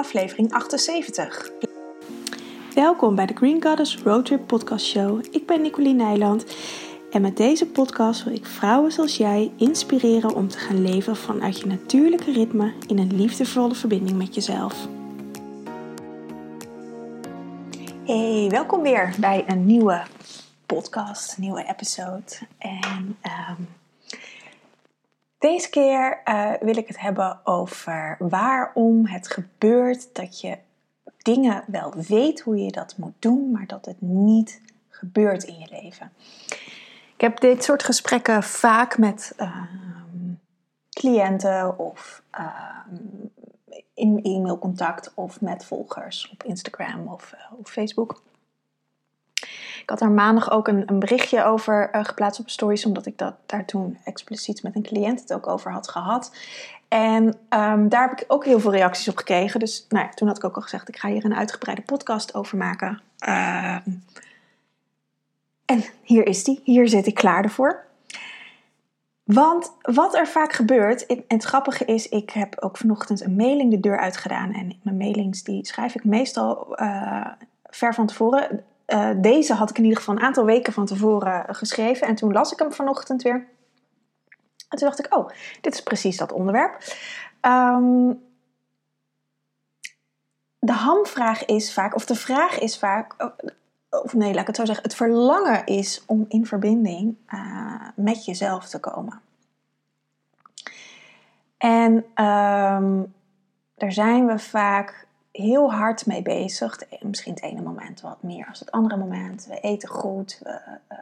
aflevering 78. Welkom bij de Green Goddess Roadtrip Podcast Show. Ik ben Nicoline Nijland en met deze podcast wil ik vrouwen zoals jij inspireren om te gaan leven vanuit je natuurlijke ritme in een liefdevolle verbinding met jezelf. Hey, welkom weer bij een nieuwe podcast, nieuwe episode. En um, deze keer uh, wil ik het hebben over waarom het gebeurt dat je dingen wel weet hoe je dat moet doen, maar dat het niet gebeurt in je leven. Ik heb dit soort gesprekken vaak met uh, cliënten of uh, in e-mailcontact of met volgers op Instagram of uh, op Facebook. Ik had daar maandag ook een, een berichtje over uh, geplaatst op stories, omdat ik dat, daar toen expliciet met een cliënt het ook over had gehad. En um, daar heb ik ook heel veel reacties op gekregen. Dus nou ja, toen had ik ook al gezegd, ik ga hier een uitgebreide podcast over maken. Uh, en hier is die, hier zit ik klaar ervoor. Want wat er vaak gebeurt, en het grappige is, ik heb ook vanochtend een mailing de deur uitgedaan. En mijn mailings die schrijf ik meestal uh, ver van tevoren. Uh, deze had ik in ieder geval een aantal weken van tevoren geschreven. En toen las ik hem vanochtend weer. En toen dacht ik, oh, dit is precies dat onderwerp. Um, de hamvraag is vaak, of de vraag is vaak, of nee, laat ik het zo zeggen, het verlangen is om in verbinding uh, met jezelf te komen. En um, daar zijn we vaak heel hard mee bezig. Misschien het ene moment wat meer als het andere moment. We eten goed. We, uh,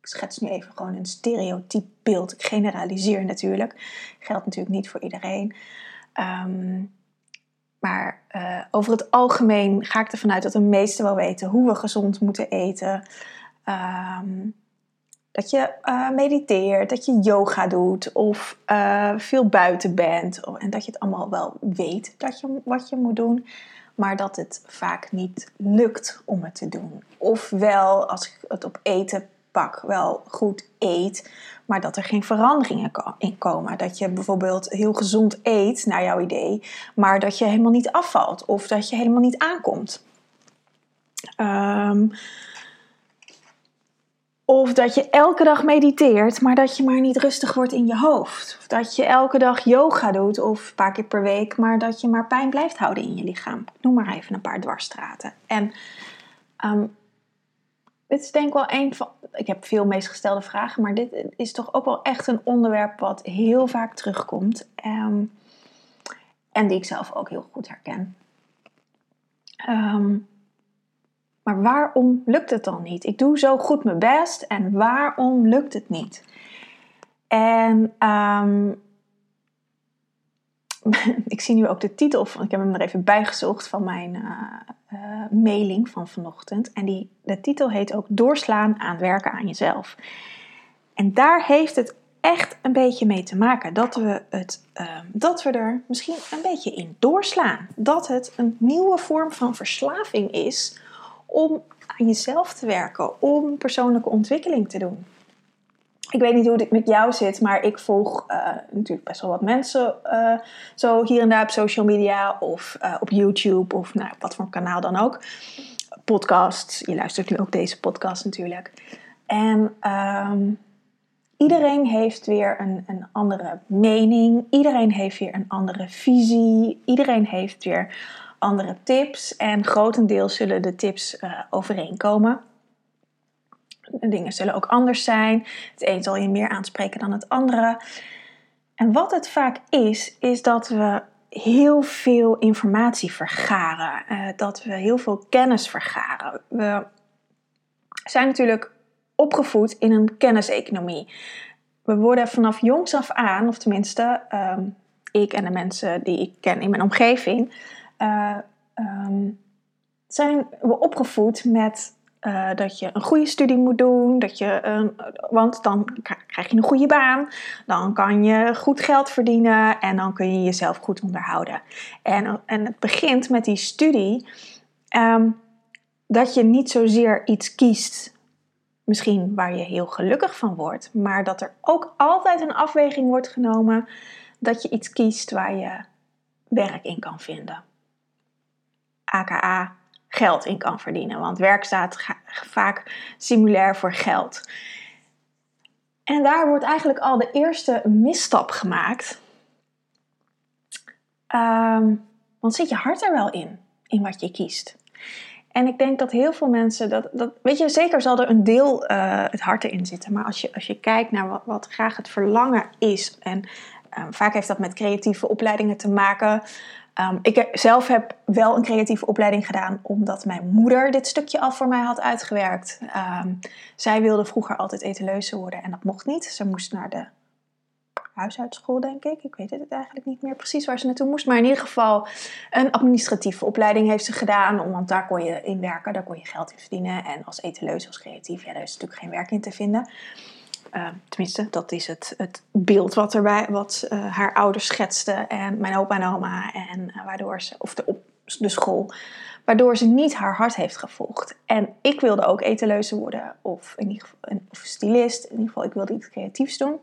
ik schets nu even gewoon een stereotyp beeld. Ik generaliseer natuurlijk. Geldt natuurlijk niet voor iedereen. Um, maar uh, over het algemeen ga ik ervan uit dat de meesten wel weten hoe we gezond moeten eten. Um, dat je uh, mediteert, dat je yoga doet of uh, veel buiten bent. En dat je het allemaal wel weet dat je, wat je moet doen. Maar dat het vaak niet lukt om het te doen. Ofwel, als ik het op eten pak, wel goed eet. Maar dat er geen veranderingen in komen. Dat je bijvoorbeeld heel gezond eet, naar jouw idee. Maar dat je helemaal niet afvalt. Of dat je helemaal niet aankomt. Um, of dat je elke dag mediteert, maar dat je maar niet rustig wordt in je hoofd. Of dat je elke dag yoga doet, of een paar keer per week, maar dat je maar pijn blijft houden in je lichaam. Noem maar even een paar dwarsstraten. En um, dit is denk ik wel een van. Ik heb veel meest gestelde vragen, maar dit is toch ook wel echt een onderwerp wat heel vaak terugkomt. Um, en die ik zelf ook heel goed herken. Um, maar waarom lukt het dan niet? Ik doe zo goed mijn best en waarom lukt het niet? En um, ik zie nu ook de titel van, ik heb hem er even bijgezocht van mijn uh, uh, mailing van vanochtend. En die, de titel heet ook Doorslaan aan werken aan jezelf. En daar heeft het echt een beetje mee te maken dat we, het, uh, dat we er misschien een beetje in doorslaan. Dat het een nieuwe vorm van verslaving is om aan jezelf te werken, om persoonlijke ontwikkeling te doen. Ik weet niet hoe het met jou zit, maar ik volg uh, natuurlijk best wel wat mensen uh, zo hier en daar op social media of uh, op YouTube of nou, wat voor kanaal dan ook. Podcasts, je luistert nu ook deze podcast natuurlijk. En um, iedereen heeft weer een, een andere mening, iedereen heeft weer een andere visie, iedereen heeft weer andere tips. En grotendeels zullen de tips uh, overeenkomen. Dingen zullen ook anders zijn. Het een zal je meer aanspreken dan het andere. En wat het vaak is, is dat we heel veel informatie vergaren. Uh, dat we heel veel kennis vergaren. We zijn natuurlijk opgevoed in een kenniseconomie. We worden vanaf jongs af aan, of tenminste um, ik en de mensen die ik ken in mijn omgeving, uh, um, zijn we opgevoed met uh, dat je een goede studie moet doen, dat je want dan krijg je een goede baan, dan kan je goed geld verdienen en dan kun je jezelf goed onderhouden. En, en het begint met die studie um, dat je niet zozeer iets kiest, misschien waar je heel gelukkig van wordt, maar dat er ook altijd een afweging wordt genomen dat je iets kiest waar je werk in kan vinden. Aka geld in kan verdienen. Want werk staat vaak simulair voor geld. En daar wordt eigenlijk al de eerste misstap gemaakt. Ehm, want zit je hart er wel in, in wat je kiest? En ik denk dat heel veel mensen dat, dat weet je, zeker zal er een deel uh, het hart erin zitten. Maar als je, als je kijkt naar wat, wat graag het verlangen is, en ehm, vaak heeft dat met creatieve opleidingen te maken. Um, ik zelf heb wel een creatieve opleiding gedaan omdat mijn moeder dit stukje al voor mij had uitgewerkt. Um, zij wilde vroeger altijd etaleuze worden en dat mocht niet. Ze moest naar de huisartschool, denk ik. Ik weet het eigenlijk niet meer precies waar ze naartoe moest. Maar in ieder geval een administratieve opleiding heeft ze gedaan. Want daar kon je in werken, daar kon je geld in verdienen. En als etaleus, als creatief, ja, daar is natuurlijk geen werk in te vinden. Uh, tenminste, dat is het, het beeld wat, erbij, wat uh, haar ouders schetsten. En mijn opa en oma. En uh, waardoor ze, of de, op de school. Waardoor ze niet haar hart heeft gevolgd. En ik wilde ook etaleuze worden. Of in ieder geval, of stylist. In ieder geval, ik wilde iets creatiefs doen.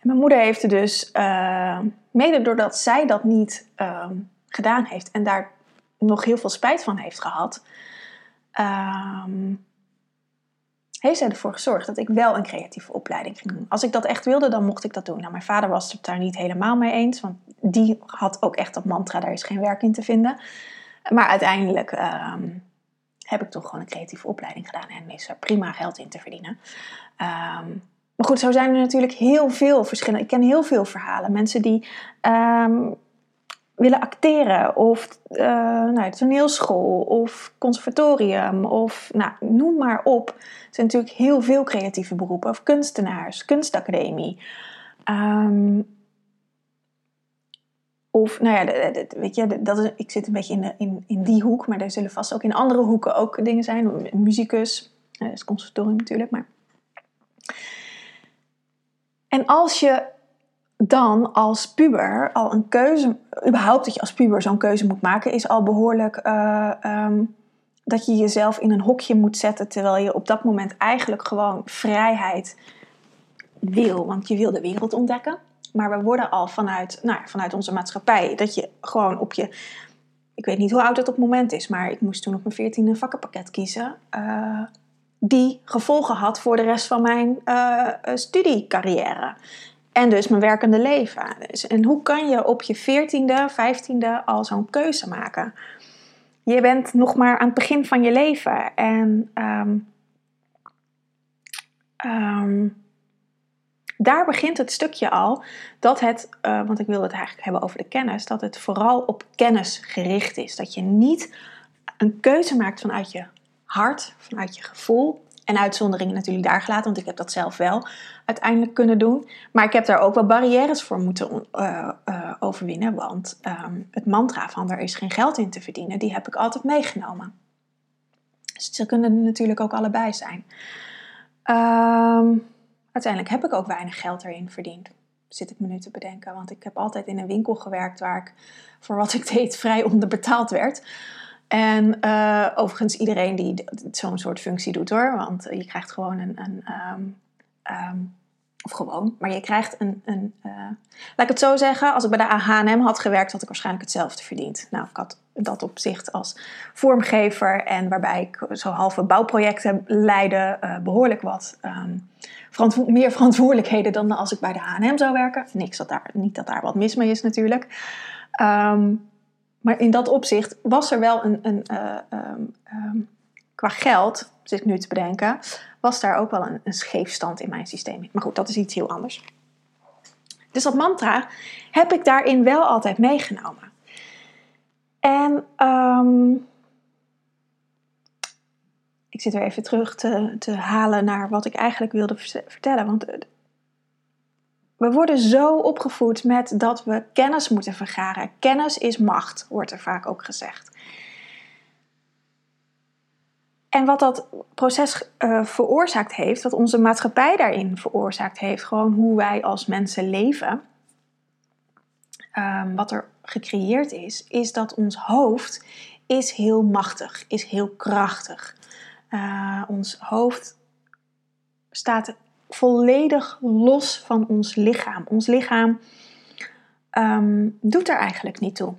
En mijn moeder heeft er dus, uh, mede doordat zij dat niet uh, gedaan heeft en daar nog heel veel spijt van heeft gehad, uh, heeft zij ervoor gezorgd dat ik wel een creatieve opleiding ging doen. Als ik dat echt wilde, dan mocht ik dat doen. Nou, mijn vader was het daar niet helemaal mee eens, want die had ook echt dat mantra, daar is geen werk in te vinden. Maar uiteindelijk ehm, heb ik toch gewoon een creatieve opleiding gedaan en is er prima geld in te verdienen. Um, maar goed, zo zijn er natuurlijk heel veel verschillende. Ik ken heel veel verhalen. Mensen die um, willen acteren, of uh, nou, toneelschool, of conservatorium, of nou, noem maar op. Er zijn natuurlijk heel veel creatieve beroepen, of kunstenaars, kunstacademie. Um, of, nou ja, weet je, dat is, ik zit een beetje in, in, die hoek, maar er zullen vast ook in andere hoeken ook dingen zijn. Muzikus, dat is conservatorium natuurlijk, maar en als je dan als puber al een keuze, überhaupt dat je als puber zo'n keuze moet maken, is al behoorlijk uh, um, dat je jezelf in een hokje moet zetten, terwijl je op dat moment eigenlijk gewoon vrijheid wil, want je wil de wereld ontdekken. Maar we worden al vanuit, nou, vanuit onze maatschappij, dat je gewoon op je, ik weet niet hoe oud het op het moment is, maar ik moest toen op mijn veertiende een vakkenpakket kiezen. Uh, die gevolgen had voor de rest van mijn uh, studiecarrière. En dus mijn werkende leven. En hoe kan je op je 14e, 15e al zo'n keuze maken? Je bent nog maar aan het begin van je leven. En um, um, daar begint het stukje al dat het, uh, want ik wil het eigenlijk hebben over de kennis, dat het vooral op kennis gericht is. Dat je niet een keuze maakt vanuit je hart, vanuit je gevoel. En uitzonderingen natuurlijk daar gelaten, want ik heb dat zelf wel uiteindelijk kunnen doen. Maar ik heb daar ook wel barrières voor moeten uh, uh, overwinnen. Want um, het mantra van er is geen geld in te verdienen, die heb ik altijd meegenomen. Dus ze kunnen natuurlijk ook allebei zijn. Um, uiteindelijk heb ik ook weinig geld erin verdiend. Zit ik me nu te bedenken. Want ik heb altijd in een winkel gewerkt waar ik voor wat ik deed vrij onderbetaald werd. En uh, overigens iedereen die zo'n soort functie doet hoor. Want je krijgt gewoon een... een um, um, of gewoon, maar je krijgt een... een uh, laat ik het zo zeggen, als ik bij de H&M had gewerkt... had ik waarschijnlijk hetzelfde verdiend. Nou, ik had dat op zich als vormgever... en waarbij ik zo halve bouwprojecten leidde... Behoorlijk wat verantwo meer verantwoordelijkheden... dan als ik bij de H&M zou werken. Niks dat daar, niet dat daar wat mis mee is natuurlijk... Um, maar in dat opzicht was er wel een, een uh, um, um, qua geld, zit ik nu te bedenken, was daar ook wel een, een scheefstand in mijn systeem. Maar goed, dat is iets heel anders. Dus dat mantra heb ik daarin wel altijd meegenomen. En um, ik zit er even terug te, te halen naar wat ik eigenlijk wilde vertellen. Want we worden zo opgevoed met dat we kennis moeten vergaren. Kennis is macht, wordt er vaak ook gezegd. En wat dat proces uh, veroorzaakt heeft, wat onze maatschappij daarin veroorzaakt heeft, gewoon hoe wij als mensen leven, um, wat er gecreëerd is, is dat ons hoofd is heel machtig, is heel krachtig. Uh, ons hoofd staat volledig los van ons lichaam. Ons lichaam um, doet er eigenlijk niet toe.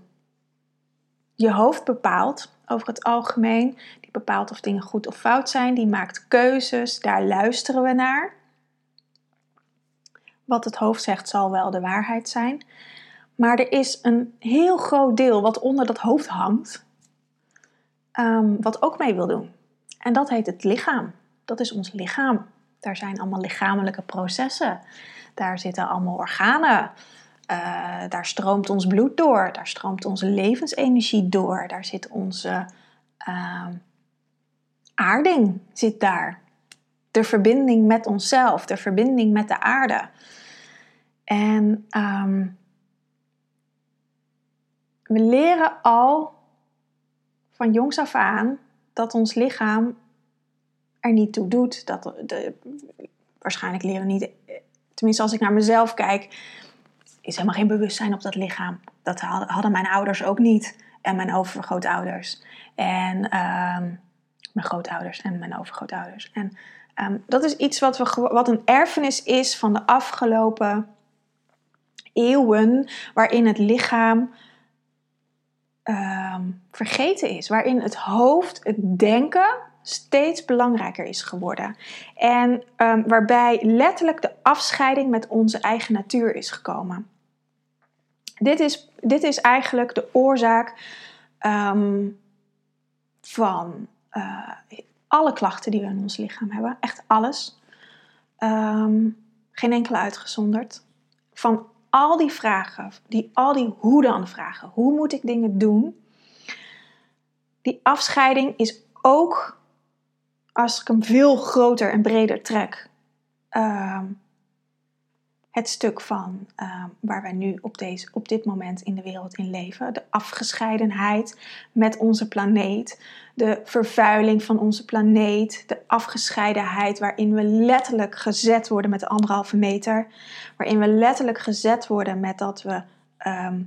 je hoofd bepaalt over het algemeen. Die bepaalt of dingen goed of fout zijn. Die maakt keuzes, daar luisteren we naar. Wat het hoofd zegt zal wel de waarheid zijn. Maar er is een heel groot deel wat onder dat hoofd hangt, um, wat ook mee wil doen. En dat heet het lichaam. Dat is ons lichaam. Daar zijn allemaal lichamelijke processen. Daar zitten allemaal organen. Uh, daar stroomt ons bloed door. Daar stroomt onze levensenergie door. Daar zit onze uh, aarding zit daar. De verbinding met onszelf. De verbinding met de aarde. En um, we leren al van jongs af aan dat ons lichaam er niet toe doet. Dat de, waarschijnlijk leren we niet, tenminste als ik naar mezelf kijk, is helemaal geen bewustzijn op dat lichaam. Dat hadden mijn ouders ook niet en mijn overgrootouders. En ehm, mijn grootouders en mijn overgrootouders. En ehm, dat is iets wat, we, wat een erfenis is van de afgelopen eeuwen, waarin het lichaam Ehm, vergeten is. Waarin het hoofd, het denken, steeds belangrijker is geworden. En um, waarbij letterlijk de afscheiding met onze eigen natuur is gekomen. Dit is, dit is eigenlijk de oorzaak um, van uh, alle klachten die we in ons lichaam hebben. Echt alles. geen enkele uitgezonderd. Van al die vragen, die, al die hoe dan vragen, hoe moet ik dingen doen, die afscheiding is ook, als ik hem veel groter en breder trek, ehm, het stuk van ehm, waar wij nu op, deze, op dit moment in de wereld in leven. De afgescheidenheid met onze planeet. De vervuiling van onze planeet. De afgescheidenheid waarin we letterlijk gezet worden met de anderhalve meter. Waarin we letterlijk gezet worden met dat we, ehm,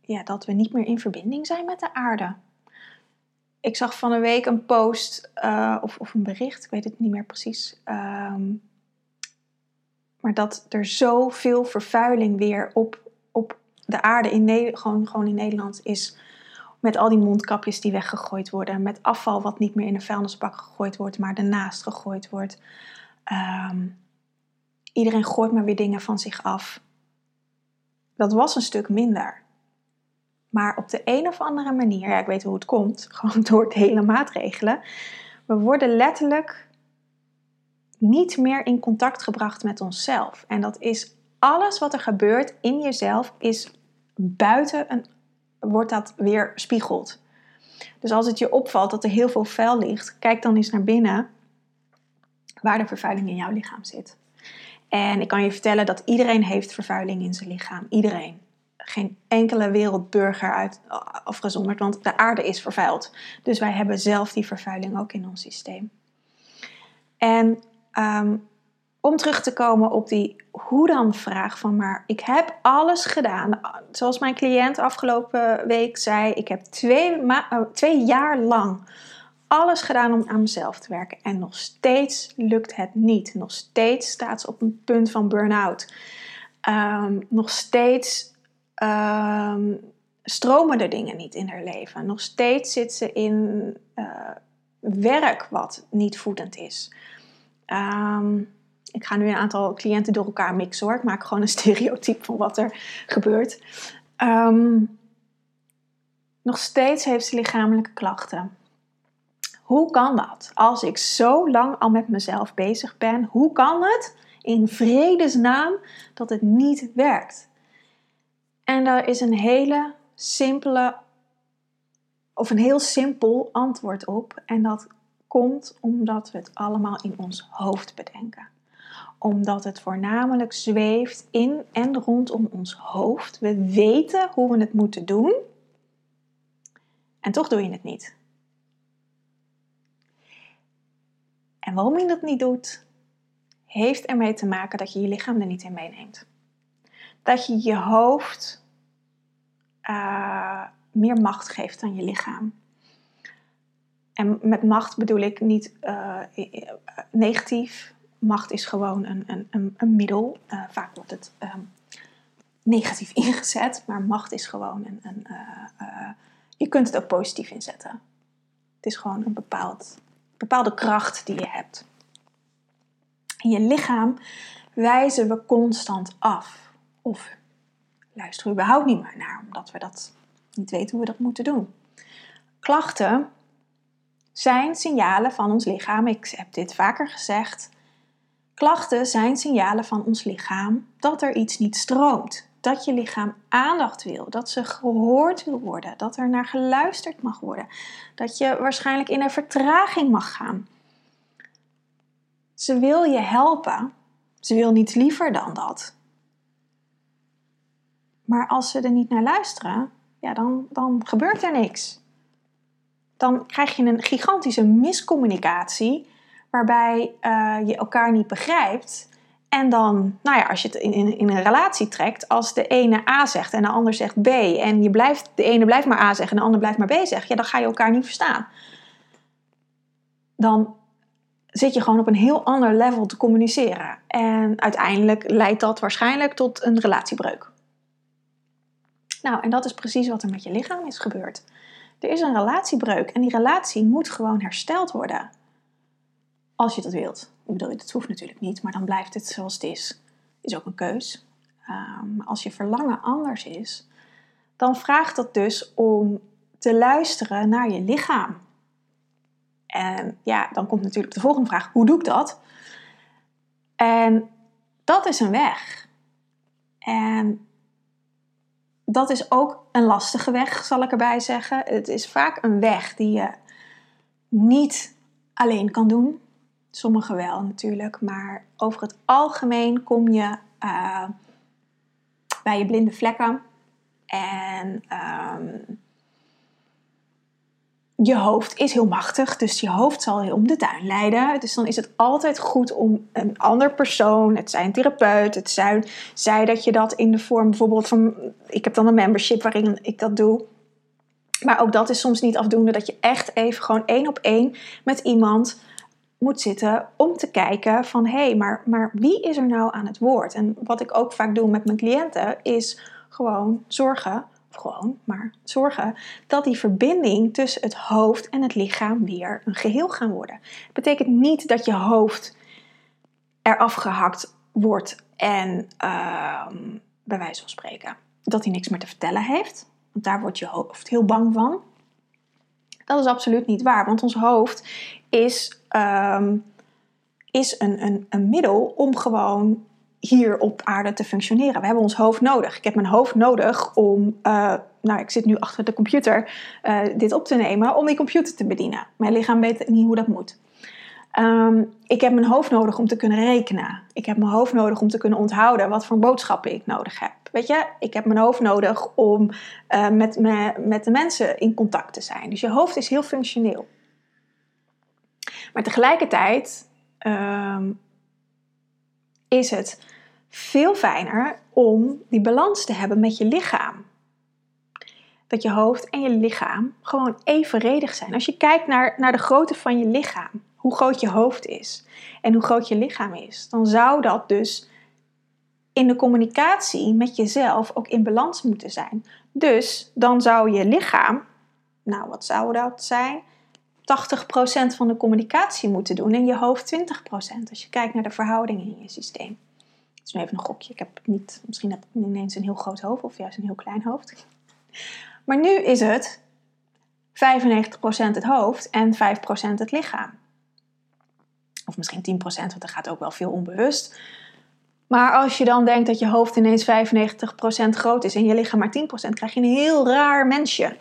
ja, dat we niet meer in verbinding zijn met de aarde. Ik zag van een week een post uh, of, of een bericht, ik weet het niet meer precies. Um, maar dat er zoveel vervuiling weer op, op de aarde, in gewoon, gewoon in Nederland, is. Met al die mondkapjes die weggegooid worden. Met afval wat niet meer in een vuilnisbak gegooid wordt, maar ernaast gegooid wordt. Ehm, iedereen gooit maar weer dingen van zich af. Dat was een stuk minder. Maar op de een of andere manier, ja, ik weet hoe het komt, gewoon door de hele maatregelen. We worden letterlijk niet meer in contact gebracht met onszelf. En dat is alles wat er gebeurt in jezelf, is buiten een, wordt dat weer spiegeld. Dus als het je opvalt dat er heel veel vuil ligt, kijk dan eens naar binnen waar de vervuiling in jouw lichaam zit. En ik kan je vertellen dat iedereen heeft vervuiling in zijn lichaam. Iedereen. Geen enkele wereldburger uit, afgezonderd, want de aarde is vervuild. Dus wij hebben zelf die vervuiling ook in ons systeem. En Ehm, om terug te komen op die hoe dan vraag van maar ik heb alles gedaan. Zoals mijn cliënt afgelopen week zei, ik heb twee, uh, twee jaar lang alles gedaan om aan mezelf te werken. En nog steeds lukt het niet. Nog steeds staat ze op een punt van burn-out. Ehm, nog steeds um, stromen er dingen niet in haar leven. Nog steeds zit ze in uh, werk wat niet voedend is. Ehm, ik ga nu een aantal cliënten door elkaar mixen hoor. Ik maak gewoon een stereotype van wat er gebeurt. Ehm, nog steeds heeft ze lichamelijke klachten. Hoe kan dat? Als ik zo lang al met mezelf bezig ben, hoe kan het in vredesnaam dat het niet werkt? En daar is een hele simpele, of een heel simpel antwoord op. En dat komt omdat we het allemaal in ons hoofd bedenken. Omdat het voornamelijk zweeft in en rondom ons hoofd. We weten hoe we het moeten doen. En toch doe je het niet. En waarom je dat niet doet, heeft ermee te maken dat je je lichaam er niet in meeneemt. Dat je je hoofd uh, meer macht geeft dan je lichaam. En met macht bedoel ik niet uh, negatief. Macht is gewoon een, een, een, middel. Vaak wordt het um, negatief ingezet, maar macht is gewoon een. een je kunt het ook positief inzetten. Het is gewoon een bepaald, bepaalde kracht die je hebt. In je lichaam wijzen we constant af. Of luisteren we überhaupt niet meer naar, omdat we dat niet weten hoe we dat moeten doen. Klachten zijn signalen van ons lichaam. Ik heb dit vaker gezegd. Klachten zijn signalen van ons lichaam dat er iets niet stroomt. Dat je lichaam aandacht wil, dat ze gehoord wil worden, dat er naar geluisterd mag worden, dat je waarschijnlijk in een vertraging mag gaan. Ze wil je helpen, ze wil niets liever dan dat. Maar als ze er niet naar luisteren, ja, dan, dan gebeurt er niks. Dan krijg je een gigantische miscommunicatie, waarbij uh, je elkaar niet begrijpt. En dan, nou ja, als je het in, in, in, een relatie trekt, als de ene A zegt en de ander zegt B, en je blijft, de ene blijft maar A zeggen en de ander blijft maar B zeggen, ja, dan ga je elkaar niet verstaan. Dan zit je gewoon op een heel ander level te communiceren. En uiteindelijk leidt dat waarschijnlijk tot een relatiebreuk. Nou, en dat is precies wat er met je lichaam is gebeurd. Er is een relatiebreuk en die relatie moet gewoon hersteld worden. Als je dat wilt. Ik bedoel, dat hoeft natuurlijk niet, maar dan blijft het zoals het is. Is ook een keus. Um, als je verlangen anders is, dan vraagt dat dus om te luisteren naar je lichaam. En ja, dan komt natuurlijk de volgende vraag: hoe doe ik dat? En dat is een weg. En dat is ook een lastige weg, zal ik erbij zeggen. Het is vaak een weg die je niet alleen kan doen. Sommige wel natuurlijk, maar over het algemeen kom je uh, bij je blinde vlekken. En um, je hoofd is heel machtig, dus je hoofd zal je om de tuin leiden. Dus dan is het altijd goed om een ander persoon, het zijn therapeut, het zijn, zij dat je dat in de vorm bijvoorbeeld van, ik heb dan een membership waarin ik dat doe. Maar ook dat is soms niet afdoende dat je echt even gewoon één op één met iemand moet zitten om te kijken van hé, hey, maar, maar wie is er nou aan het woord? En wat ik ook vaak doe met mijn cliënten is gewoon zorgen gewoon, maar zorgen dat die verbinding tussen het hoofd en het lichaam weer een geheel gaan worden. Dat betekent niet dat je hoofd eraf gehakt wordt en uh, bij wijze van spreken dat hij niks meer te vertellen heeft. Want daar wordt je hoofd heel bang van. Dat is absoluut niet waar, want ons hoofd is, uh, is een, een, een middel om gewoon hier op aarde te functioneren. We hebben ons hoofd nodig. Ik heb mijn hoofd nodig om, uh, nou ik zit nu achter de computer uh, dit op te nemen, om die computer te bedienen. Mijn lichaam weet niet hoe dat moet. Um, ik heb mijn hoofd nodig om te kunnen rekenen. Ik heb mijn hoofd nodig om te kunnen onthouden wat voor boodschappen ik nodig heb. Weet je, ik heb mijn hoofd nodig om uh, met, me, met de mensen in contact te zijn. Dus je hoofd is heel functioneel. Maar tegelijkertijd um, is het veel fijner om die balans te hebben met je lichaam. Dat je hoofd en je lichaam gewoon evenredig zijn. Als je kijkt naar, naar de grootte van je lichaam, hoe groot je hoofd is en hoe groot je lichaam is, dan zou dat dus in de communicatie met jezelf ook in balans moeten zijn. Dus dan zou je lichaam, nou wat zou dat zijn? 80% van de communicatie moeten doen en je hoofd 20%. Als je kijkt naar de verhoudingen in je systeem. Is nu even een gokje. Ik heb niet, misschien heb ik ineens een heel groot hoofd of juist een heel klein hoofd. Maar nu is het 95% het hoofd en 5% het lichaam. Of misschien 10%, want er gaat ook wel veel onbewust. Maar als je dan denkt dat je hoofd ineens 95% groot is en je lichaam maar 10%, krijg je een heel raar mensje.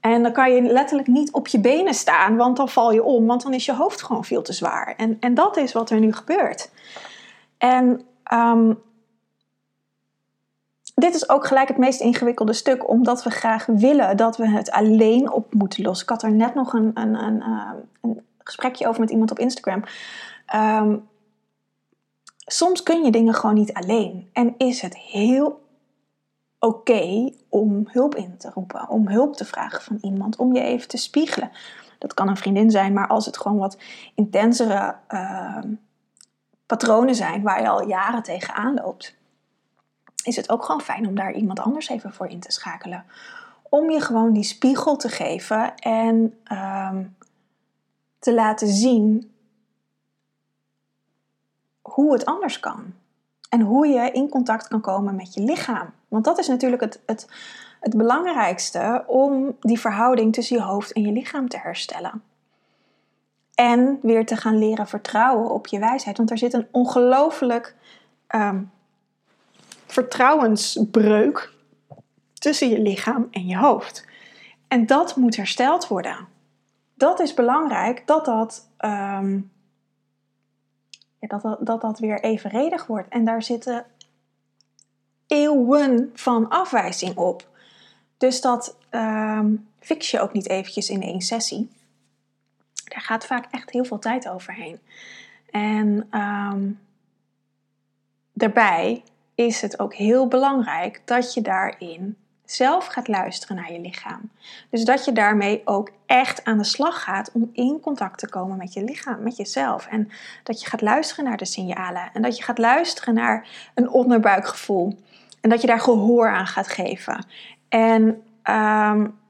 En dan kan je letterlijk niet op je benen staan, want dan val je om, want dan is je hoofd gewoon veel te zwaar. En, en dat is wat er nu gebeurt. En um, dit is ook gelijk het meest ingewikkelde stuk, omdat we graag willen dat we het alleen op moeten lossen. Ik had er net nog een, een, een, ehm, een gesprekje over met iemand op Instagram. Um, soms kun je dingen gewoon niet alleen. En is het heel oké om hulp in te roepen, om hulp te vragen van iemand, om je even te spiegelen. Dat kan een vriendin zijn, maar als het gewoon wat intensere patronen zijn waar je al jaren tegenaan loopt, is het ook gewoon fijn om daar iemand anders even voor in te schakelen. Om je gewoon die spiegel te geven en ehm, te laten zien hoe het anders kan. En hoe je in contact kan komen met je lichaam. Want dat is natuurlijk het, het, het belangrijkste om die verhouding tussen je hoofd en je lichaam te herstellen. En weer te gaan leren vertrouwen op je wijsheid. Want er zit een ongelooflijk um, vertrouwensbreuk tussen je lichaam en je hoofd. En dat moet hersteld worden. Dat is belangrijk dat dat, ehm, dat, dat, dat weer evenredig wordt. En daar zitten eeuwen van afwijzing op. Dus dat um, fix je ook niet eventjes in één sessie. Daar gaat vaak echt heel veel tijd overheen. En um, daarbij is het ook heel belangrijk dat je daarin zelf gaat luisteren naar je lichaam. Dus dat je daarmee ook echt aan de slag gaat om in contact te komen met je lichaam, met jezelf. En dat je gaat luisteren naar de signalen. En dat je gaat luisteren naar een onderbuikgevoel. En dat je daar gehoor aan gaat geven. En um,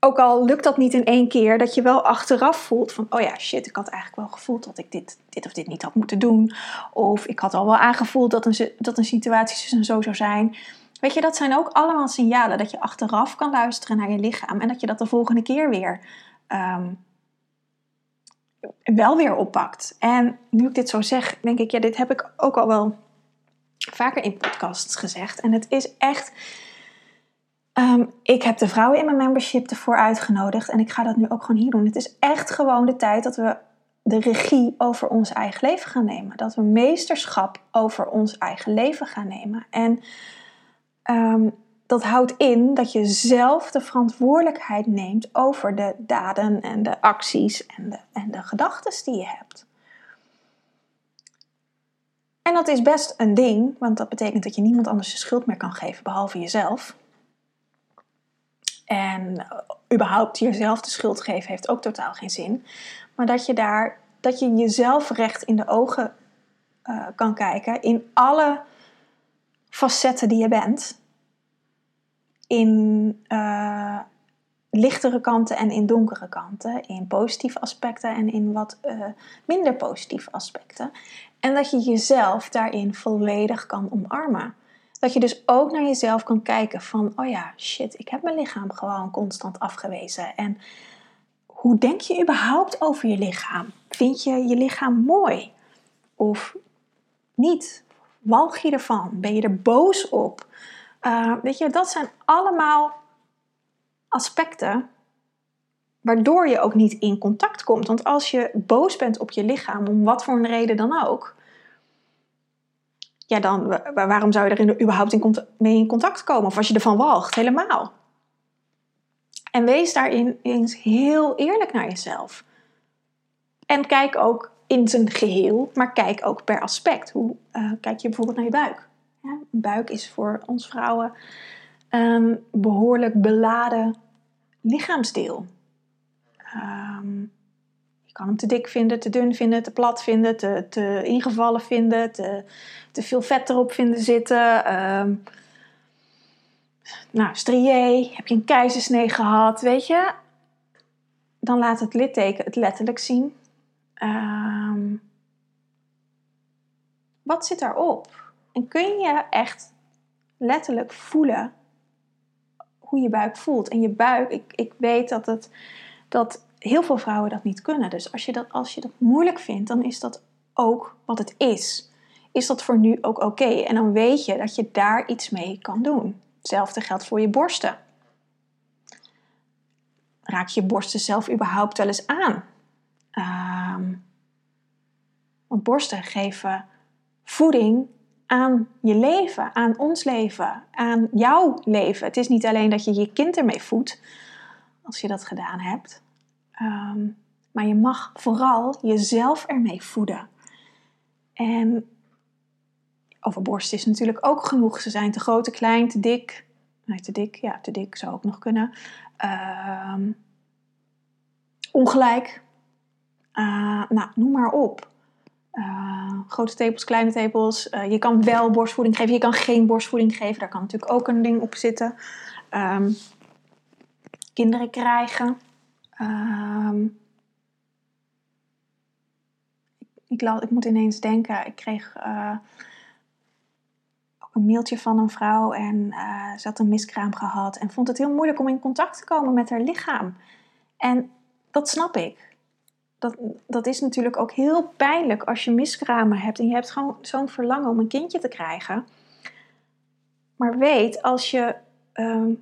ook al lukt dat niet in één keer, dat je wel achteraf voelt van, oh ja, shit, ik had eigenlijk wel gevoeld dat ik dit, dit of dit niet had moeten doen. Of ik had al wel aangevoeld dat een, dat een situatie zo zou zijn. Weet je, dat zijn ook allemaal signalen dat je achteraf kan luisteren naar je lichaam en dat je dat de volgende keer weer um, wel weer oppakt. En nu ik dit zo zeg, denk ik, ja, dit heb ik ook al wel vaker in podcasts gezegd. En het is echt Ehm, ik heb de vrouwen in mijn membership ervoor uitgenodigd en ik ga dat nu ook gewoon hier doen. Het is echt gewoon de tijd dat we de regie over ons eigen leven gaan nemen. Dat we meesterschap over ons eigen leven gaan nemen. En ehm, dat houdt in dat je zelf de verantwoordelijkheid neemt over de daden en de acties en de, en de gedachten die je hebt. En dat is best een ding, want dat betekent dat je niemand anders de schuld meer kan geven behalve jezelf. En überhaupt jezelf de schuld geven heeft ook totaal geen zin. Maar dat je daar, dat je jezelf recht in de ogen uh, kan kijken in alle facetten die je bent. In uh, lichtere kanten en in donkere kanten. In positieve aspecten en in wat uh, minder positieve aspecten. En dat je jezelf daarin volledig kan omarmen. Dat je dus ook naar jezelf kan kijken van, oh ja, shit, ik heb mijn lichaam gewoon constant afgewezen. En hoe denk je überhaupt over je lichaam? Vind je je lichaam mooi? Of niet? Walg je ervan? Ben je er boos op? Uh, weet je, dat zijn allemaal aspecten waardoor je ook niet in contact komt. Want als je boos bent op je lichaam, om wat voor een reden dan ook, ja, dan waarom zou je er überhaupt in mee in contact komen? Of als je ervan walgt, helemaal. En wees daarin eens heel eerlijk naar jezelf. En kijk ook in zijn geheel, maar kijk ook per aspect. Hoe uh, kijk je bijvoorbeeld naar je buik? Een buik is voor ons vrouwen een behoorlijk beladen lichaamsdeel. Um, kan hem te dik vinden, te dun vinden, te plat vinden, te, te ingevallen vinden, te, te veel vet erop vinden zitten. Um, nou, strié, heb je een keizersnee gehad, weet je? Dan laat het litteken het letterlijk zien. Um, wat zit daarop? En kun je echt letterlijk voelen hoe je buik voelt? En je buik, ik, ik weet dat het dat heel veel vrouwen dat niet kunnen. Dus als je dat, als je dat moeilijk vindt, dan is dat ook wat het is. Is dat voor nu ook oké? En dan weet je dat je daar iets mee kan doen. Hetzelfde geldt voor je borsten. Raak je borsten zelf überhaupt wel eens aan? Ehm, want borsten geven voeding aan je leven, aan ons leven, aan jouw leven. Het is niet alleen dat je je kind ermee voedt, als je dat gedaan hebt. Ehm, maar je mag vooral jezelf ermee voeden. En over borst is natuurlijk ook genoeg. Ze zijn te groot, te klein, te dik. Nee, te dik, ja, te dik zou ook nog kunnen. Ehm, ongelijk. Uh, nou, noem maar op. Uh, grote tepels, kleine tepels. Uh, je kan wel borstvoeding geven, je kan geen borstvoeding geven. Daar kan natuurlijk ook een ding op zitten. Um, kinderen krijgen. Um, ik, moet ineens denken, ik kreeg uh, ook een mailtje van een vrouw en ze had een miskraam gehad en vond het heel moeilijk om in contact te komen met haar lichaam. En dat snap ik dat, dat is natuurlijk ook heel pijnlijk als je miskramen hebt en je hebt gewoon zo'n verlangen om een kindje te krijgen. Maar weet, als je ehm,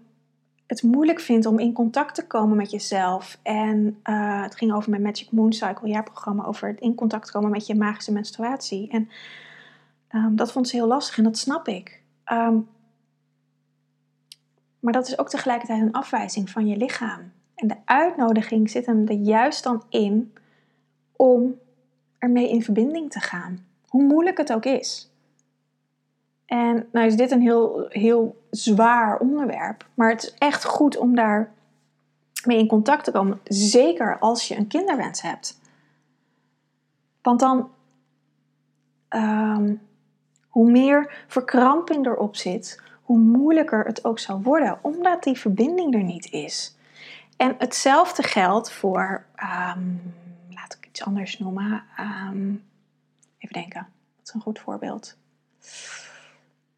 het moeilijk vindt om in contact te komen met jezelf. En uh, het ging over mijn Magic Moon Cycle jaarprogramma, over het in contact komen met je magische menstruatie. En um, dat vond ze heel lastig en dat snap ik. Um, maar dat is ook tegelijkertijd een afwijzing van je lichaam. En de uitnodiging zit hem er juist dan in om ermee in verbinding te gaan. Hoe moeilijk het ook is. En nou is dit een heel, heel zwaar onderwerp, maar het is echt goed om daar mee in contact te komen. Zeker als je een kinderwens hebt. Want dan, um, hoe meer verkramping erop zit, hoe moeilijker het ook zal worden, omdat die verbinding er niet is. En hetzelfde geldt voor um, iets anders noemen. Um, even denken, wat is een goed voorbeeld?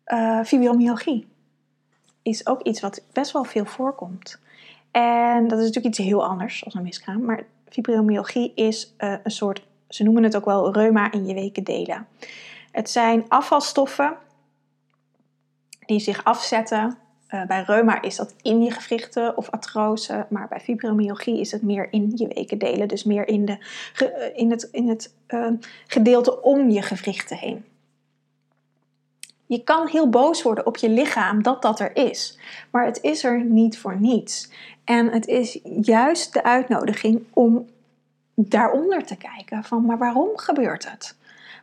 Uh, fibromyalgie is ook iets wat best wel veel voorkomt. En dat is natuurlijk iets heel anders als een miskraam. Maar fibromyalgie is uh, een soort, ze noemen het ook wel reuma in je weken delen. Het zijn afvalstoffen die zich afzetten uh, bij reuma is dat in je gewrichten of artrose, maar bij fibromyalgie is het meer in je wekendelen, dus meer in, de, in het, in het gedeelte om je gewrichten heen. Je kan heel boos worden op je lichaam dat dat er is, maar het is er niet voor niets. En het is juist de uitnodiging om daaronder te kijken van, maar waarom gebeurt het?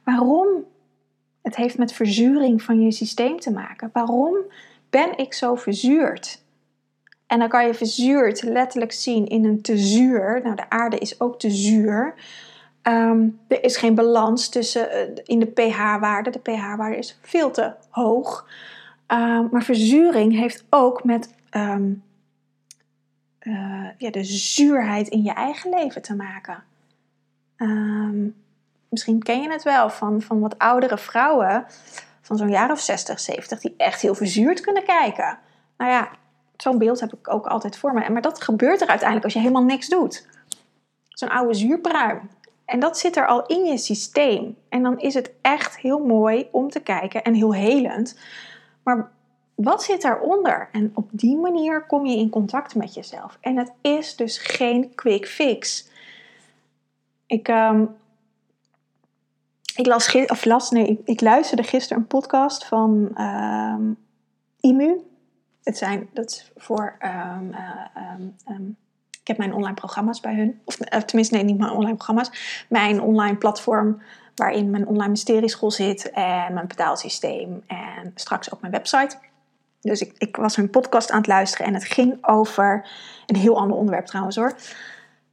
Waarom? Het heeft met verzuring van je systeem te maken. Waarom ben ik zo verzuurd? En dan kan je verzuurd letterlijk zien in een te zuur. Nou, de aarde is ook te zuur. Ehm, er is geen balans tussen uh, in de pH-waarde. De pH-waarde is veel te hoog. Um, maar verzuring heeft ook met um, uh, ja, de zuurheid in je eigen leven te maken. misschien ken je het wel van, van wat oudere vrouwen van zo'n jaar of 60, 70 die echt heel verzuurd kunnen kijken. Nou ja, zo'n beeld heb ik ook altijd voor me. Maar dat gebeurt er uiteindelijk als je helemaal niks doet. Zo'n oude zuurpruim. En dat zit er al in je systeem. En dan is het echt heel mooi om te kijken en heel helend. Maar wat zit daaronder? En op die manier kom je in contact met jezelf. En het is dus geen quick fix. Ik um, ik las, of las nee, ik, ik, luisterde gisteren een podcast van um, IMU. Het zijn, dat is voor, um, um, ik heb mijn online programma's bij hun. Of uh, tenminste, nee, niet mijn online programma's. Mijn online platform waarin mijn online mysterieschool zit en mijn betaalsysteem en straks ook mijn website. Dus ik, ik was hun podcast aan het luisteren en het ging over een heel ander onderwerp trouwens hoor.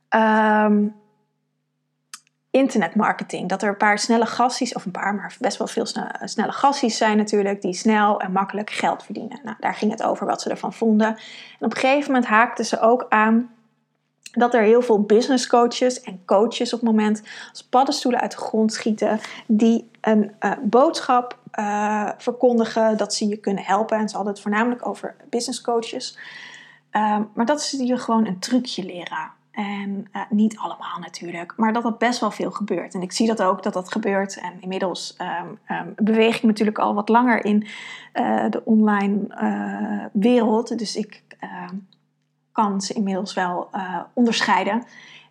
Um, internetmarketing. Dat er een paar snelle gasties, of een paar, maar best wel veel snelle gasties zijn natuurlijk, die snel en makkelijk geld verdienen. Nou, daar ging het over wat ze ervan vonden. En op een gegeven moment haakten ze ook aan dat er heel veel business coaches en coaches op het moment als paddenstoelen uit de grond schieten, die een uh, boodschap uh, verkondigen dat ze je kunnen helpen. En ze hadden het voornamelijk over business coaches. Um, maar dat ze je gewoon een trucje leren. En uh, niet allemaal natuurlijk, maar dat dat best wel veel gebeurt. En ik zie dat ook dat dat gebeurt. En inmiddels um, um, beweeg ik natuurlijk al wat langer in de online wereld. Dus ik ehm, inmiddels wel onderscheiden.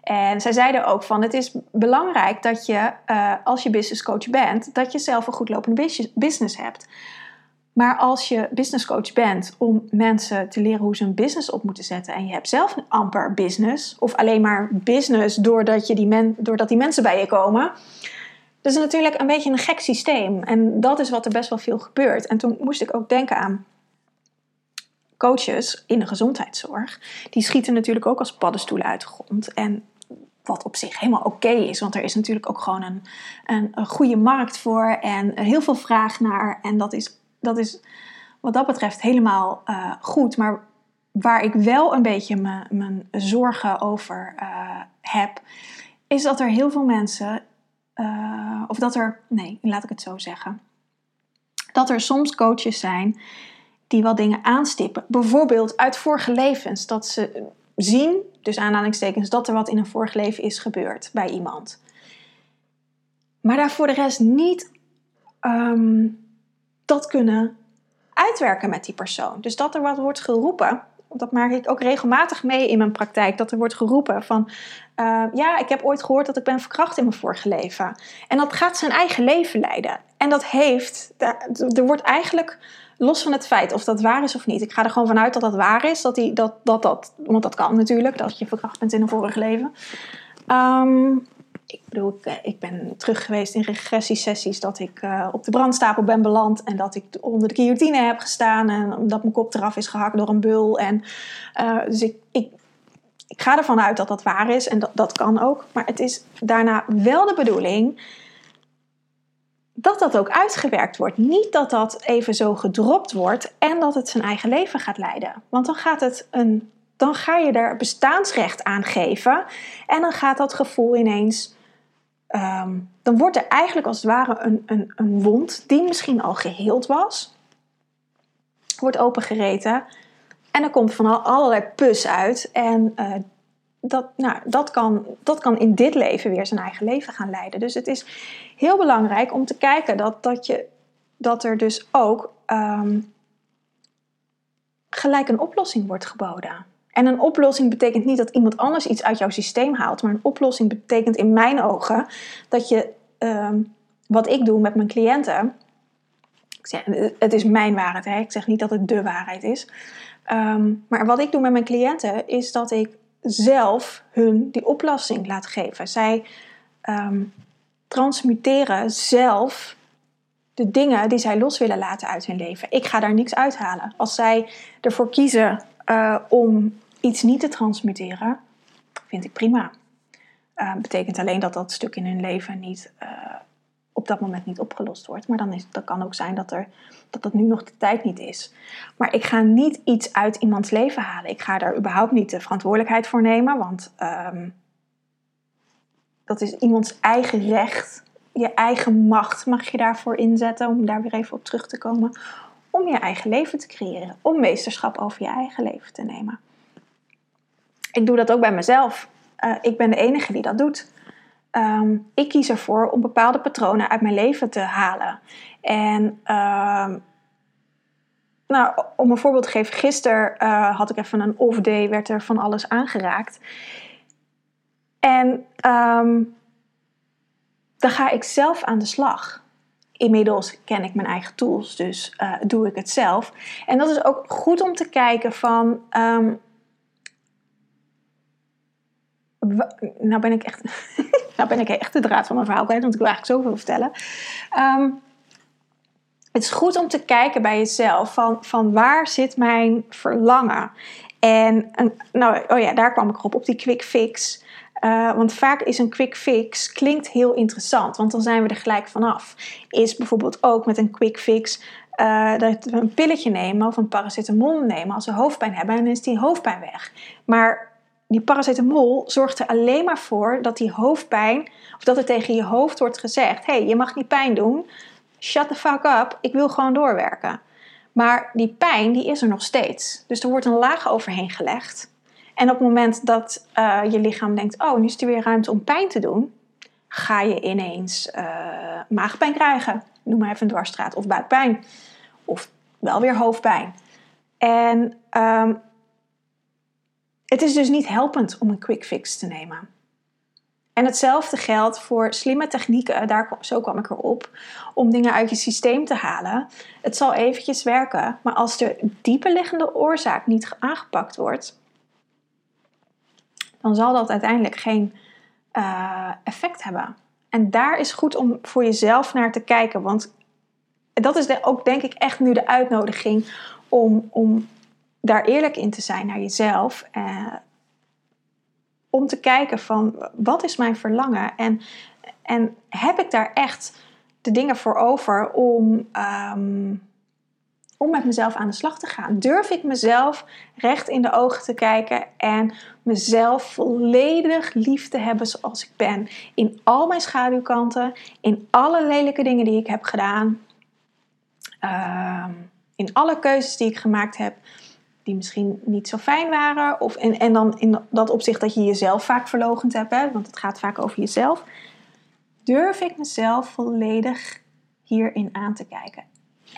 En zij zeiden ook van het is belangrijk dat je, als je business coach bent, dat je zelf een goed lopende business hebt. Maar als je business coach bent om mensen te leren hoe ze een business op moeten zetten en je hebt zelf een amper business of alleen maar business doordat, je die, doordat die mensen bij je komen, dat is natuurlijk een beetje een gek systeem. En dat is wat er best wel veel gebeurt. En toen moest ik ook denken aan coaches in de gezondheidszorg. Die schieten natuurlijk ook als paddenstoelen uit de grond. En wat op zich helemaal oké is, want er is natuurlijk ook gewoon een, een, een, goede markt voor en heel veel vraag naar. En dat is, dat is wat dat betreft helemaal uh, goed. Maar waar ik wel een beetje mijn, mijn zorgen over uh, heb, is dat er heel veel mensen, uh, of dat er, nee, laat ik het zo zeggen, dat er soms coaches zijn die wel dingen aanstippen. Bijvoorbeeld uit vorige levens, dat ze zien, dus aanhalingstekens, dat er wat in een vorig leven is gebeurd bij iemand. Maar daar voor de rest niet um, dat kunnen uitwerken met die persoon. Dus dat er wat wordt geroepen, dat maak ik ook regelmatig mee in mijn praktijk, dat er wordt geroepen van, uh, ja, ik heb ooit gehoord dat ik ben verkracht in mijn vorige leven. En dat gaat zijn eigen leven leiden. En dat heeft, er wordt eigenlijk, los van het feit of dat waar is of niet, ik ga er gewoon vanuit dat dat waar is, dat die, dat, dat, dat want dat kan natuurlijk, dat je verkracht bent in een vorig leven. Um, ik bedoel, ik, eh, ben terug geweest in regressiesessies dat ik uh, op de brandstapel ben beland en dat ik onder de guillotine heb gestaan en dat mijn kop eraf is gehakt door een bul. En, uh, dus ik, ik, ik ga ervan uit dat dat waar is en dat, dat kan ook. Maar het is daarna wel de bedoeling dat dat ook uitgewerkt wordt. Niet dat dat even zo gedropt wordt en dat het zijn eigen leven gaat leiden. Want dan gaat het een dan ga je daar bestaansrecht aan geven. En dan gaat dat gevoel ineens. Ehm, dan wordt er eigenlijk als het ware een, een, een wond, die misschien al geheeld was, wordt opengereten. En er komt van allerlei pus uit. En uh, dat, nou, dat, kan, dat kan in dit leven weer zijn eigen leven gaan leiden. Dus het is heel belangrijk om te kijken dat, dat, je, dat er dus ook um, gelijk een oplossing wordt geboden. En een oplossing betekent niet dat iemand anders iets uit jouw systeem haalt, maar een oplossing betekent in mijn ogen dat je, um, wat ik doe met mijn cliënten, ik zeg, het is mijn waarheid, ik zeg niet dat het de waarheid is, um, maar wat ik doe met mijn cliënten is dat ik zelf hun die oplossing laat geven. Zij um, transmuteren zelf de dingen die zij los willen laten uit hun leven. Ik ga daar niks uithalen. Als zij ervoor kiezen uh, om iets niet te transmuteren, vind ik prima. Uh, betekent alleen dat dat stuk in hun leven niet uh, op dat moment niet opgelost wordt. Maar dan is, dat kan ook zijn dat, er, dat dat nu nog de tijd niet is. Maar ik ga niet iets uit iemands leven halen. Ik ga daar überhaupt niet de verantwoordelijkheid voor nemen, want um, dat is iemands eigen recht. Je eigen macht mag je daarvoor inzetten, om daar weer even op terug te komen om je eigen leven te creëren, om meesterschap over je eigen leven te nemen. Ik doe dat ook bij mezelf. Uh, ik ben de enige die dat doet. Um, ik kies ervoor om bepaalde patronen uit mijn leven te halen. En uh, nou, om een voorbeeld te geven, gisteren uh, had ik even een off day, werd er van alles aangeraakt. En um, dan ga ik zelf aan de slag inmiddels ken ik mijn eigen tools, dus uh, doe ik het zelf. En dat is ook goed om te kijken van. Nou ben ik echt. nou ben ik echt de draad van mijn verhaal kwijt, want ik wil eigenlijk zoveel vertellen. Um, het is goed om te kijken bij jezelf van, van waar zit mijn verlangen? En, nou, oh ja, daar kwam ik op, op die quick fix. Uh, want vaak is een quick fix klinkt heel interessant, want dan zijn we er gelijk vanaf. Is bijvoorbeeld ook met een quick fix uh, dat we een pilletje nemen of een paracetamol nemen als we hoofdpijn hebben en dan is die hoofdpijn weg. Maar die paracetamol zorgt er alleen maar voor dat die hoofdpijn, of dat er tegen je hoofd wordt gezegd: hé, hey, je mag niet pijn doen, shut the fuck up, ik wil gewoon doorwerken. Maar die pijn, die is er nog steeds. Dus er wordt een laag overheen gelegd. En op het moment dat uh, je lichaam denkt, oh, nu is er weer ruimte om pijn te doen, ga je ineens uh, maagpijn krijgen. Noem maar even een dwarsstraat. Of buikpijn. Of wel weer hoofdpijn. En um, het is dus niet helpend om een quick fix te nemen. En hetzelfde geldt voor slimme technieken, daar, zo kwam ik erop, om dingen uit je systeem te halen. Het zal eventjes werken, maar als de diepe liggende oorzaak niet aangepakt wordt, dan zal dat uiteindelijk geen uh, effect hebben. En daar is goed om voor jezelf naar te kijken. Want dat is ook denk ik echt nu de uitnodiging om, om daar eerlijk in te zijn naar jezelf. Uh, om te kijken van wat is mijn verlangen en, en heb ik daar echt de dingen voor over om, ehm, om met mezelf aan de slag te gaan? Durf ik mezelf recht in de ogen te kijken en mezelf volledig lief te hebben zoals ik ben? In al mijn schaduwkanten, in alle lelijke dingen die ik heb gedaan, ehm, in alle keuzes die ik gemaakt heb die misschien niet zo fijn waren. Of, en, en dan in dat opzicht dat je jezelf vaak verlogend hebt, hè, want het gaat vaak over jezelf. Durf ik mezelf volledig hierin aan te kijken?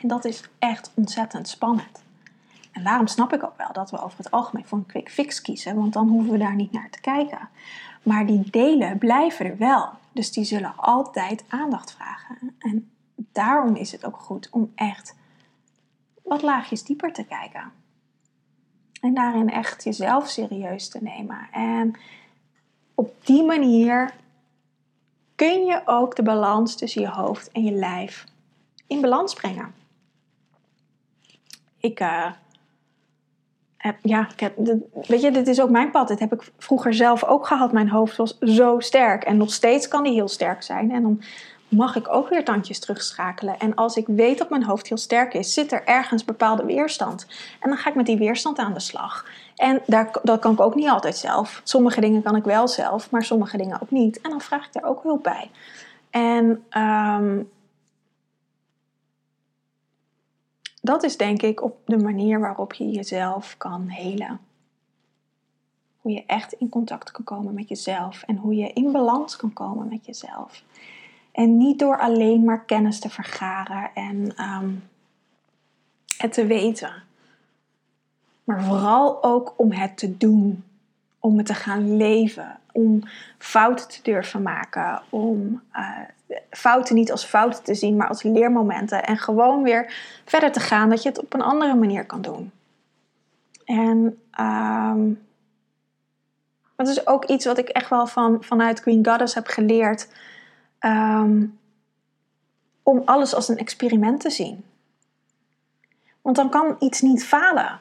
En dat is echt ontzettend spannend. En daarom snap ik ook wel dat we over het algemeen voor een quick fix kiezen, want dan hoeven we daar niet naar te kijken. Maar die delen blijven er wel. Dus die zullen altijd aandacht vragen. En daarom is het ook goed om echt wat laagjes dieper te kijken. En daarin echt jezelf serieus te nemen. En op die manier kun je ook de balans tussen je hoofd en je lijf in balans brengen. Ik uh, heb, ja, ik heb, weet je, dit is ook mijn pad. Dit heb ik vroeger zelf ook gehad. Mijn hoofd was zo sterk en nog steeds kan die heel sterk zijn. En dan mag ik ook weer tandjes terugschakelen. En als ik weet dat mijn hoofd heel sterk is, zit er ergens bepaalde weerstand. En dan ga ik met die weerstand aan de slag. En daar, dat kan ik ook niet altijd zelf. Sommige dingen kan ik wel zelf, maar sommige dingen ook niet. En dan vraag ik daar ook hulp bij. En um, dat is denk ik op de manier waarop je jezelf kan helen. Hoe je echt in contact kan komen met jezelf en hoe je in balans kan komen met jezelf. En niet door alleen maar kennis te vergaren en ehm, het te weten. Maar vooral ook om het te doen. Om het te gaan leven. Om fouten te durven maken. Om uh, fouten niet als fouten te zien, maar als leermomenten. En gewoon weer verder te gaan dat je het op een andere manier kan doen. En um, dat is ook iets wat ik echt wel van, vanuit Green Goddess heb geleerd Ehm, om alles als een experiment te zien. Want dan kan iets niet falen.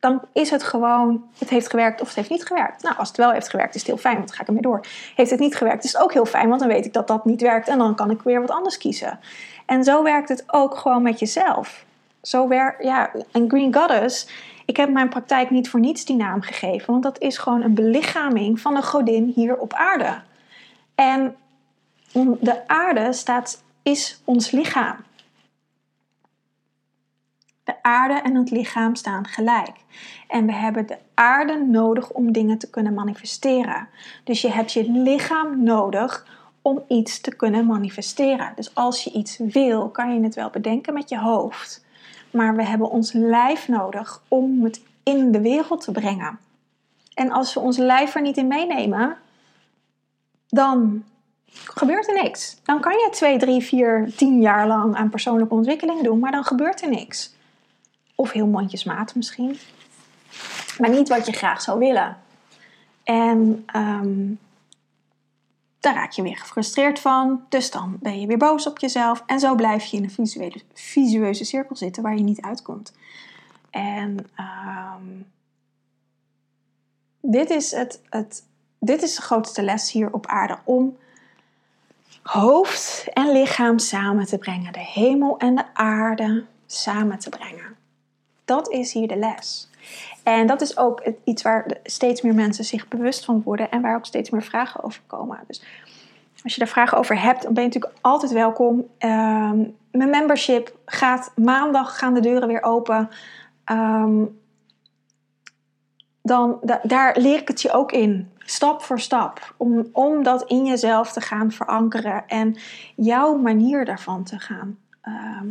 Dan is het gewoon, het heeft gewerkt of het heeft niet gewerkt. Nou, als het wel heeft gewerkt, is het heel fijn, want dan ga ik ermee door. Heeft het niet gewerkt, is het ook heel fijn, want dan weet ik dat dat niet werkt en dan kan ik weer wat anders kiezen. En zo werkt het ook gewoon met jezelf. Zo werkt, ja, en Green Goddess, ik heb mijn praktijk niet voor niets die naam gegeven, want dat is gewoon een belichaming van een godin hier op aarde. En de aarde staat, is ons lichaam. De aarde en het lichaam staan gelijk. En we hebben de aarde nodig om dingen te kunnen manifesteren. Dus je hebt je lichaam nodig om iets te kunnen manifesteren. Dus als je iets wil, kan je het wel bedenken met je hoofd. Maar we hebben ons lijf nodig om het in de wereld te brengen. En als we ons lijf er niet in meenemen, dan gebeurt er niks. Dan kan je 2, 3, 4, 10 jaar lang aan persoonlijke ontwikkeling doen, maar dan gebeurt er niks. Of heel mondjesmaat misschien. Maar niet wat je graag zou willen. En um, daar raak je weer gefrustreerd van. Dus dan ben je weer boos op jezelf. En zo blijf je in een visuele, visueuze cirkel zitten waar je niet uitkomt. En um, dit, is het, het, dit is de grootste les hier op aarde. Om hoofd en lichaam samen te brengen, de hemel en de aarde samen te brengen. Dat is hier de les. En dat is ook iets waar steeds meer mensen zich bewust van worden en waar ook steeds meer vragen over komen. Dus als je daar vragen over hebt, dan ben je natuurlijk altijd welkom. Ehm, mijn membership gaat maandag, gaan de deuren weer open. Ehm, dan, daar leer ik het je ook in stap voor stap. Om, om dat in jezelf te gaan verankeren en jouw manier daarvan te gaan, ehm,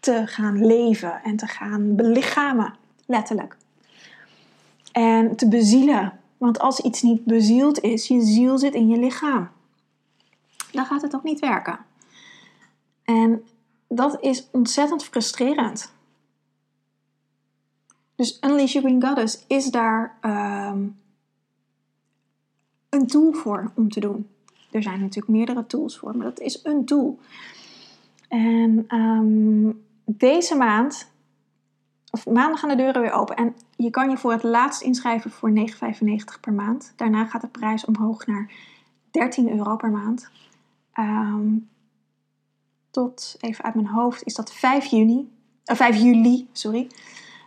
te gaan leven en te gaan belichamen, letterlijk. En te bezielen. Want als iets niet bezield is, je ziel zit in je lichaam, dan gaat het ook niet werken. En dat is ontzettend frustrerend. Dus Unleash Your Green Goddess is daar ehm, een tool voor om te doen. Er zijn natuurlijk meerdere tools voor, maar dat is een tool. En um, deze maand, of maandag gaan de deuren weer open. En je kan je voor het laatst inschrijven voor 9,95 per maand. Daarna gaat de prijs omhoog naar 13 euro per maand. Ehm, tot, even uit mijn hoofd, is dat 5 juni. Uh, 5 juli, sorry.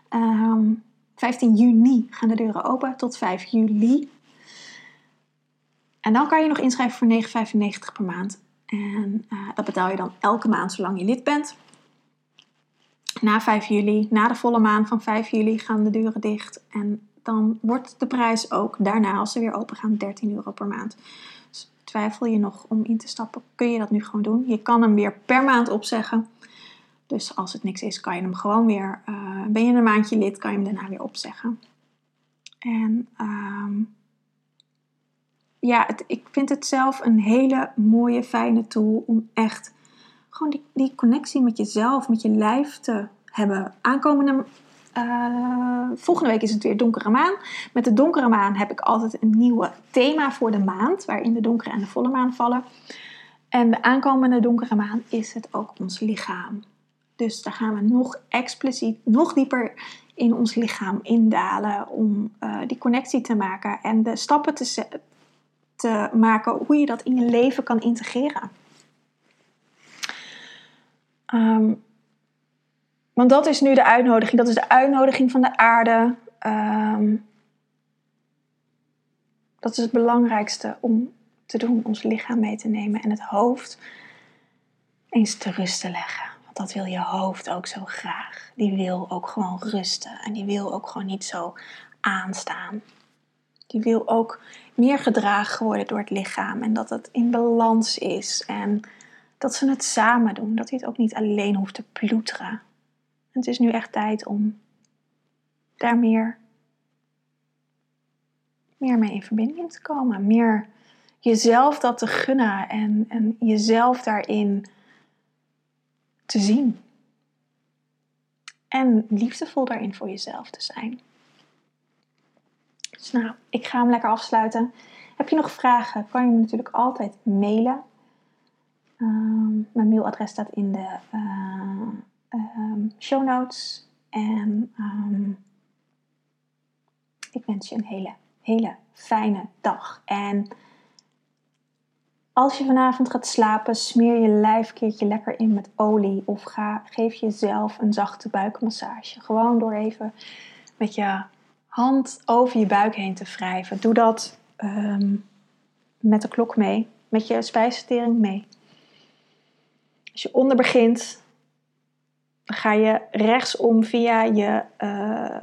Um, 15 juni gaan de deuren open tot 5 juli. En dan kan je nog inschrijven voor 9,95 per maand. En uh, dat betaal je dan elke maand zolang je lid bent. Na 5 juli, na de volle maan van 5 juli, gaan de deuren dicht. En dan wordt de prijs ook daarna, als ze weer open gaan, 13 euro per maand. Dus twijfel je nog om in te stappen, kun je dat nu gewoon doen. Je kan hem weer per maand opzeggen. Dus als het niks is, kan je hem gewoon weer. Uh, ben je een maandje lid, kan je hem daarna weer opzeggen. En um, ja, het, ik vind het zelf een hele mooie, fijne tool om echt gewoon die, die connectie met jezelf, met je lijf te hebben. Aankomende uh, volgende week is het weer donkere maan. Met de donkere maan heb ik altijd een nieuwe thema voor de maand, waarin de donkere en de volle maan vallen. En de aankomende donkere maan is het ook ons lichaam. Dus daar gaan we nog expliciet, nog dieper in ons lichaam indalen om uh, die connectie te maken en de stappen te, te maken hoe je dat in je leven kan integreren. Um, want dat is nu de uitnodiging. Dat is de uitnodiging van de aarde. Um, dat is het belangrijkste om te doen, ons lichaam mee te nemen en het hoofd eens te rust te leggen. Want dat wil je hoofd ook zo graag. Die wil ook gewoon rusten en die wil ook gewoon niet zo aanstaan. Die wil ook meer gedragen worden door het lichaam en dat het in balans is en dat ze het samen doen. Dat hij het ook niet alleen hoeft te ploeteren. Het is nu echt tijd om daar meer, meer mee in verbinding te komen. Meer jezelf dat te gunnen en, en jezelf daarin te zien. En liefdevol daarin voor jezelf te zijn. Dus nou, ik ga hem lekker afsluiten. Heb je nog vragen? Kan je me natuurlijk altijd mailen. Um, mijn mailadres staat in de uh, show notes. En um, ik wens je een hele, hele fijne dag. En als je vanavond gaat slapen, smeer je lijf keertje lekker in met olie. Of ga, geef jezelf een zachte buikmassage. Gewoon door even met je hand over je buik heen te wrijven. Doe dat um, met de klok mee, met je spijsvertering mee. Als je onder begint, ga je rechtsom via je uh,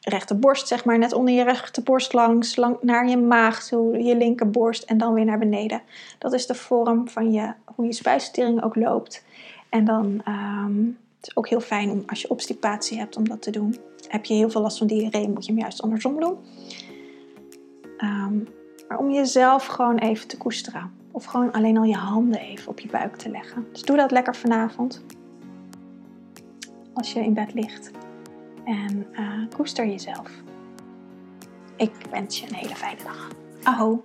rechterborst, zeg maar, net onder je rechterborst langs, lang, naar je maag toe, je linkerborst en dan weer naar beneden. Dat is de vorm van je, hoe je spijsvertering ook loopt. En dan um, het is ook heel fijn om als je obstipatie hebt om dat te doen. Heb je heel veel last van diarree, moet je hem juist andersom doen. Um, maar om jezelf gewoon even te koesteren. Of gewoon alleen al je handen even op je buik te leggen. Dus doe dat lekker vanavond. Als je in bed ligt. En uh, koester jezelf. Ik wens je een hele fijne dag. Aho!